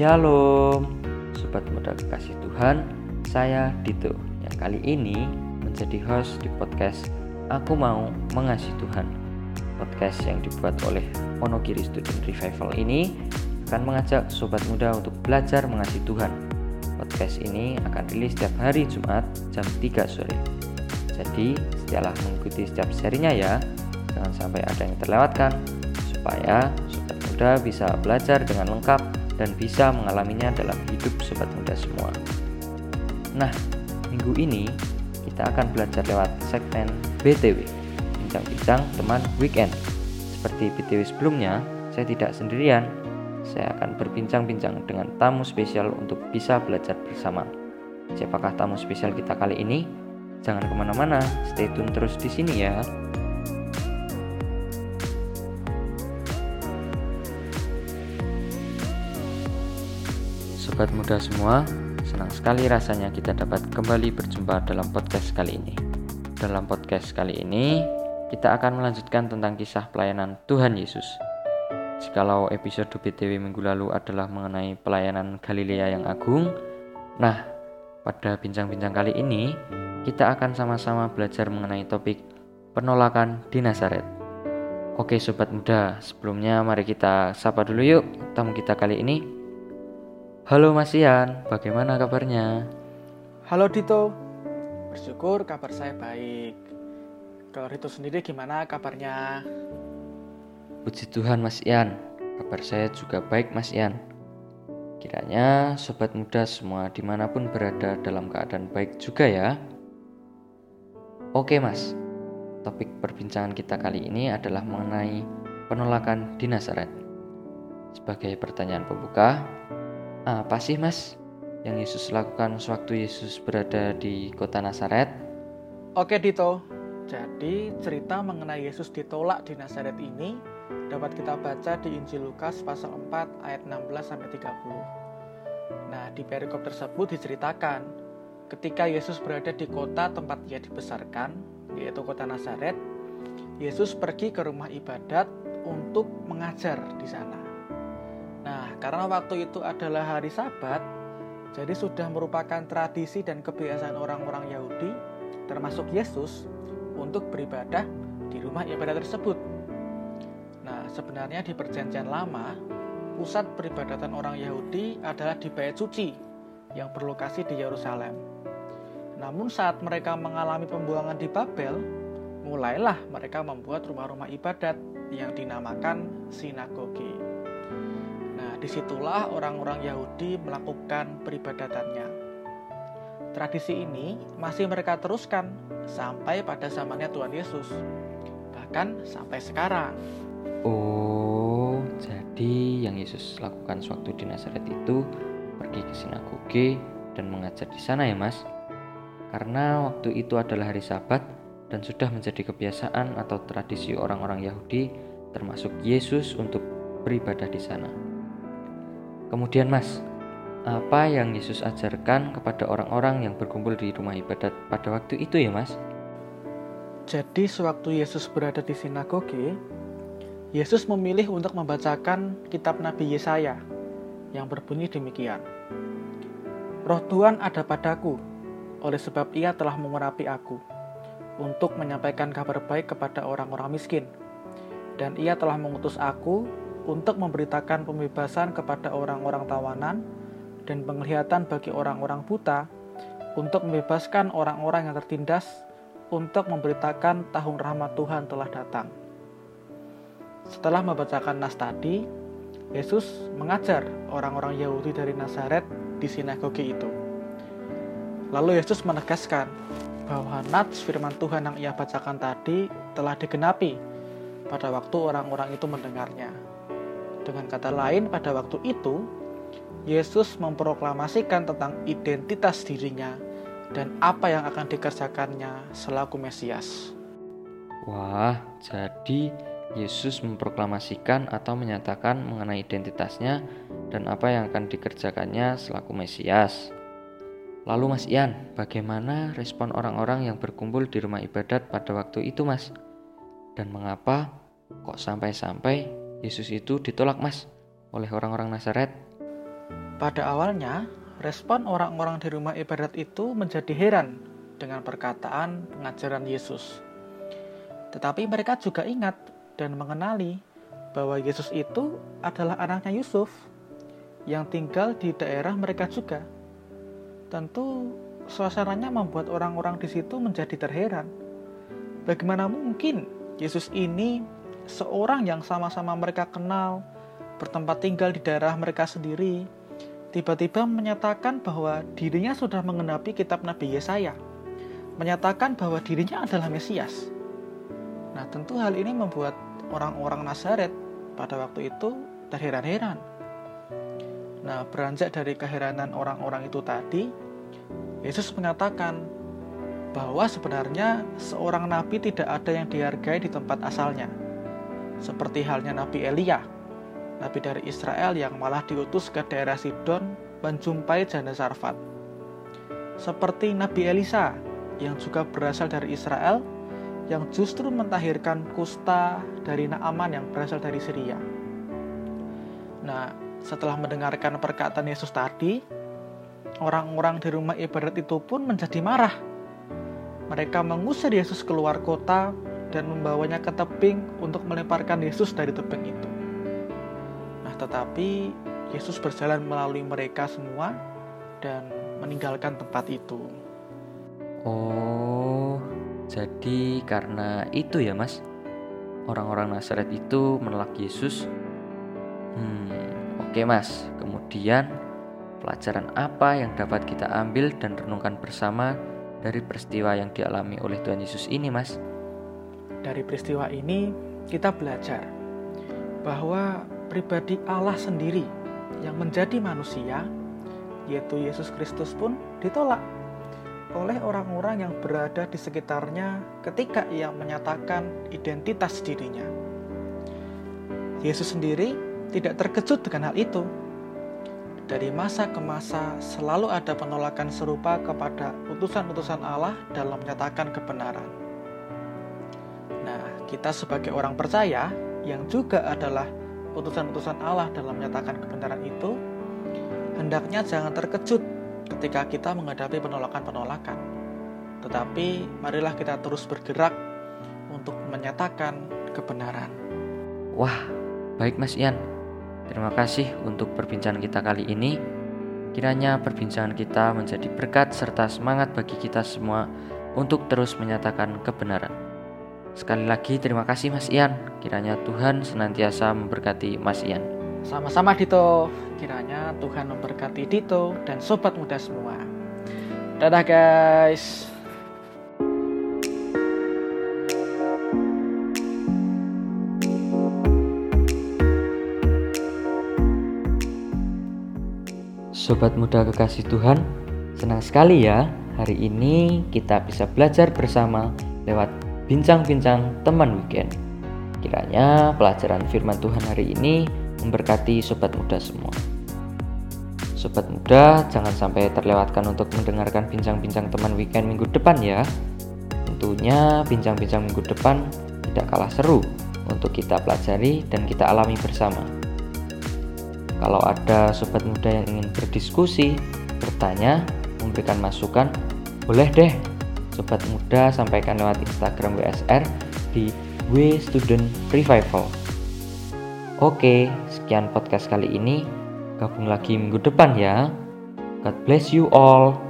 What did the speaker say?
Shalom, sobat muda kekasih Tuhan. Saya Dito yang kali ini menjadi host di podcast Aku Mau Mengasihi Tuhan. Podcast yang dibuat oleh Monogiri Student Revival ini akan mengajak sobat muda untuk belajar mengasihi Tuhan. Podcast ini akan rilis setiap hari Jumat jam 3 sore. Jadi, setialah mengikuti setiap serinya ya. Jangan sampai ada yang terlewatkan supaya sobat muda bisa belajar dengan lengkap dan bisa mengalaminya dalam hidup sobat muda semua. Nah, minggu ini kita akan belajar lewat segmen BTW, bincang-bincang teman weekend. Seperti BTW sebelumnya, saya tidak sendirian. Saya akan berbincang-bincang dengan tamu spesial untuk bisa belajar bersama. Siapakah tamu spesial kita kali ini? Jangan ke mana-mana, stay tune terus di sini ya. Sobat muda semua, senang sekali rasanya kita dapat kembali berjumpa dalam podcast kali ini. Dalam podcast kali ini, kita akan melanjutkan tentang kisah pelayanan Tuhan Yesus. Jikalau episode BTW minggu lalu adalah mengenai pelayanan Galilea yang agung, nah, pada bincang-bincang kali ini, kita akan sama-sama belajar mengenai topik penolakan di Nazaret. Oke sobat muda, sebelumnya mari kita sapa dulu yuk tamu kita kali ini. Halo Mas Ian, bagaimana kabarnya? Halo Dito, bersyukur kabar saya baik. Kalau Dito sendiri gimana kabarnya? Puji Tuhan Mas Ian, kabar saya juga baik Mas Ian. Kiranya sobat muda semua di mana pun berada dalam keadaan baik juga ya. Oke mas, topik perbincangan kita kali ini adalah mengenai penolakan di Nazaret. Sebagai pertanyaan pembuka, apa sih mas yang Yesus lakukan sewaktu Yesus berada di kota Nazaret? Oke Dito, jadi cerita mengenai Yesus ditolak di Nazaret ini dapat kita baca di Injil Lukas pasal 4 ayat 16 sampai 30. Nah, di perikop tersebut diceritakan ketika Yesus berada di kota tempat ia dibesarkan, yaitu kota Nazaret, Yesus pergi ke rumah ibadat untuk mengajar di sana. Karena waktu itu adalah hari Sabat, jadi sudah merupakan tradisi dan kebiasaan orang-orang Yahudi, termasuk Yesus, untuk beribadah di rumah ibadah tersebut. Nah, sebenarnya di Perjanjian Lama, pusat peribadatan orang Yahudi adalah di Bait Suci yang berlokasi di Yerusalem. Namun saat mereka mengalami pembuangan di Babel, mulailah mereka membuat rumah-rumah ibadat yang dinamakan sinagoge di situlah orang-orang Yahudi melakukan peribadatannya. Tradisi ini masih mereka teruskan sampai pada zamannya Tuhan Yesus, bahkan sampai sekarang. Oh, jadi yang Yesus lakukan sewaktu di Nazaret itu pergi ke sinagoge dan mengajar di sana ya, Mas? Karena waktu itu adalah hari Sabat dan sudah menjadi kebiasaan atau tradisi orang-orang Yahudi termasuk Yesus untuk beribadah di sana. Kemudian Mas, apa yang Yesus ajarkan kepada orang-orang yang berkumpul di rumah ibadat pada waktu itu ya Mas? Jadi sewaktu Yesus berada di sinagoge, Yesus memilih untuk membacakan kitab Nabi Yesaya yang berbunyi demikian. Roh Tuhan ada padaku, oleh sebab ia telah mengurapi aku, untuk menyampaikan kabar baik kepada orang-orang miskin. Dan ia telah mengutus aku untuk memberitakan pembebasan kepada orang-orang tawanan dan penglihatan bagi orang-orang buta, untuk membebaskan orang-orang yang tertindas, untuk memberitakan tahun rahmat Tuhan telah datang. Setelah membacakan nas tadi, Yesus mengajar orang-orang Yahudi dari Nazaret di sinagoge itu. Lalu Yesus menegaskan bahwa nats firman Tuhan yang ia bacakan tadi telah digenapi pada waktu orang-orang itu mendengarnya. Dengan kata lain, pada waktu itu, Yesus memproklamasikan tentang identitas dirinya dan apa yang akan dikerjakannya selaku Mesias. Wah, jadi Yesus memproklamasikan atau menyatakan mengenai identitasnya dan apa yang akan dikerjakannya selaku Mesias. Lalu Mas Ian, bagaimana respon orang-orang yang berkumpul di rumah ibadat pada waktu itu Mas? Dan mengapa kok sampai-sampai Yesus itu ditolak mas oleh orang-orang Nazaret. Pada awalnya, respon orang-orang di rumah ibadat itu menjadi heran dengan perkataan pengajaran Yesus. Tetapi mereka juga ingat dan mengenali bahwa Yesus itu adalah anaknya Yusuf yang tinggal di daerah mereka juga. Tentu suasananya membuat orang-orang di situ menjadi terheran. Bagaimana mungkin Yesus ini seorang yang sama-sama mereka kenal, bertempat tinggal di daerah mereka sendiri, tiba-tiba menyatakan bahwa dirinya sudah mengenapi kitab Nabi Yesaya, menyatakan bahwa dirinya adalah Mesias. Nah, tentu hal ini membuat orang-orang Nazaret pada waktu itu terheran-heran. Nah, beranjak dari keheranan orang-orang itu tadi, Yesus mengatakan bahwa sebenarnya seorang nabi tidak ada yang dihargai di tempat asalnya. Seperti halnya Nabi Elia nabi dari Israel yang malah diutus ke daerah Sidon menjumpai janda Sarfat. Seperti Nabi Elisa yang juga berasal dari Israel yang justru mentahirkan kusta dari Naaman yang berasal dari Syria. Nah, setelah mendengarkan perkataan Yesus tadi, orang-orang di rumah ibadat itu pun menjadi marah. Mereka mengusir Yesus keluar kota dan membawanya ke tebing untuk melemparkan Yesus dari tebing itu tetapi Yesus berjalan melalui mereka semua dan meninggalkan tempat itu. Oh, jadi karena itu ya, Mas. Orang-orang Nazaret itu menolak Yesus. Hmm, oke, Mas. Kemudian pelajaran apa yang dapat kita ambil dan renungkan bersama dari peristiwa yang dialami oleh Tuhan Yesus ini, Mas? Dari peristiwa ini kita belajar bahwa pribadi Allah sendiri yang menjadi manusia, yaitu Yesus Kristus pun ditolak oleh orang-orang yang berada di sekitarnya ketika ia menyatakan identitas dirinya. Yesus sendiri tidak terkejut dengan hal itu. Dari masa ke masa selalu ada penolakan serupa kepada utusan-utusan Allah dalam menyatakan kebenaran. Kita sebagai orang percaya yang juga adalah utusan-utusan Allah dalam menyatakan kebenaran itu, hendaknya jangan terkejut ketika kita menghadapi penolakan-penolakan. Tetapi marilah kita terus bergerak untuk menyatakan kebenaran. Wah, baik Mas Ian. Terima kasih untuk perbincangan kita kali ini. Kiranya perbincangan kita menjadi berkat serta semangat bagi kita semua untuk terus menyatakan kebenaran. Sekali lagi terima kasih Mas Ian. Kiranya Tuhan senantiasa memberkati Mas Ian. Sama-sama Dito. Kiranya Tuhan memberkati Dito dan sobat muda semua. Dadah guys. Sobat muda kekasih Tuhan, senang sekali ya hari ini kita bisa belajar bersama lewat bincang-bincang teman weekend. Kiranya pelajaran firman Tuhan hari ini memberkati sobat muda semua. Sobat muda, jangan sampai terlewatkan untuk mendengarkan bincang-bincang teman weekend minggu depan ya. Tentunya bincang-bincang minggu depan tidak kalah seru untuk kita pelajari dan kita alami bersama. Kalau ada sobat muda yang ingin berdiskusi, bertanya, memberikan masukan, boleh deh sobat muda sampaikan lewat Instagram WSR di W Student Revival. Oke, sekian podcast kali ini. Gabung lagi minggu depan ya. God bless you all.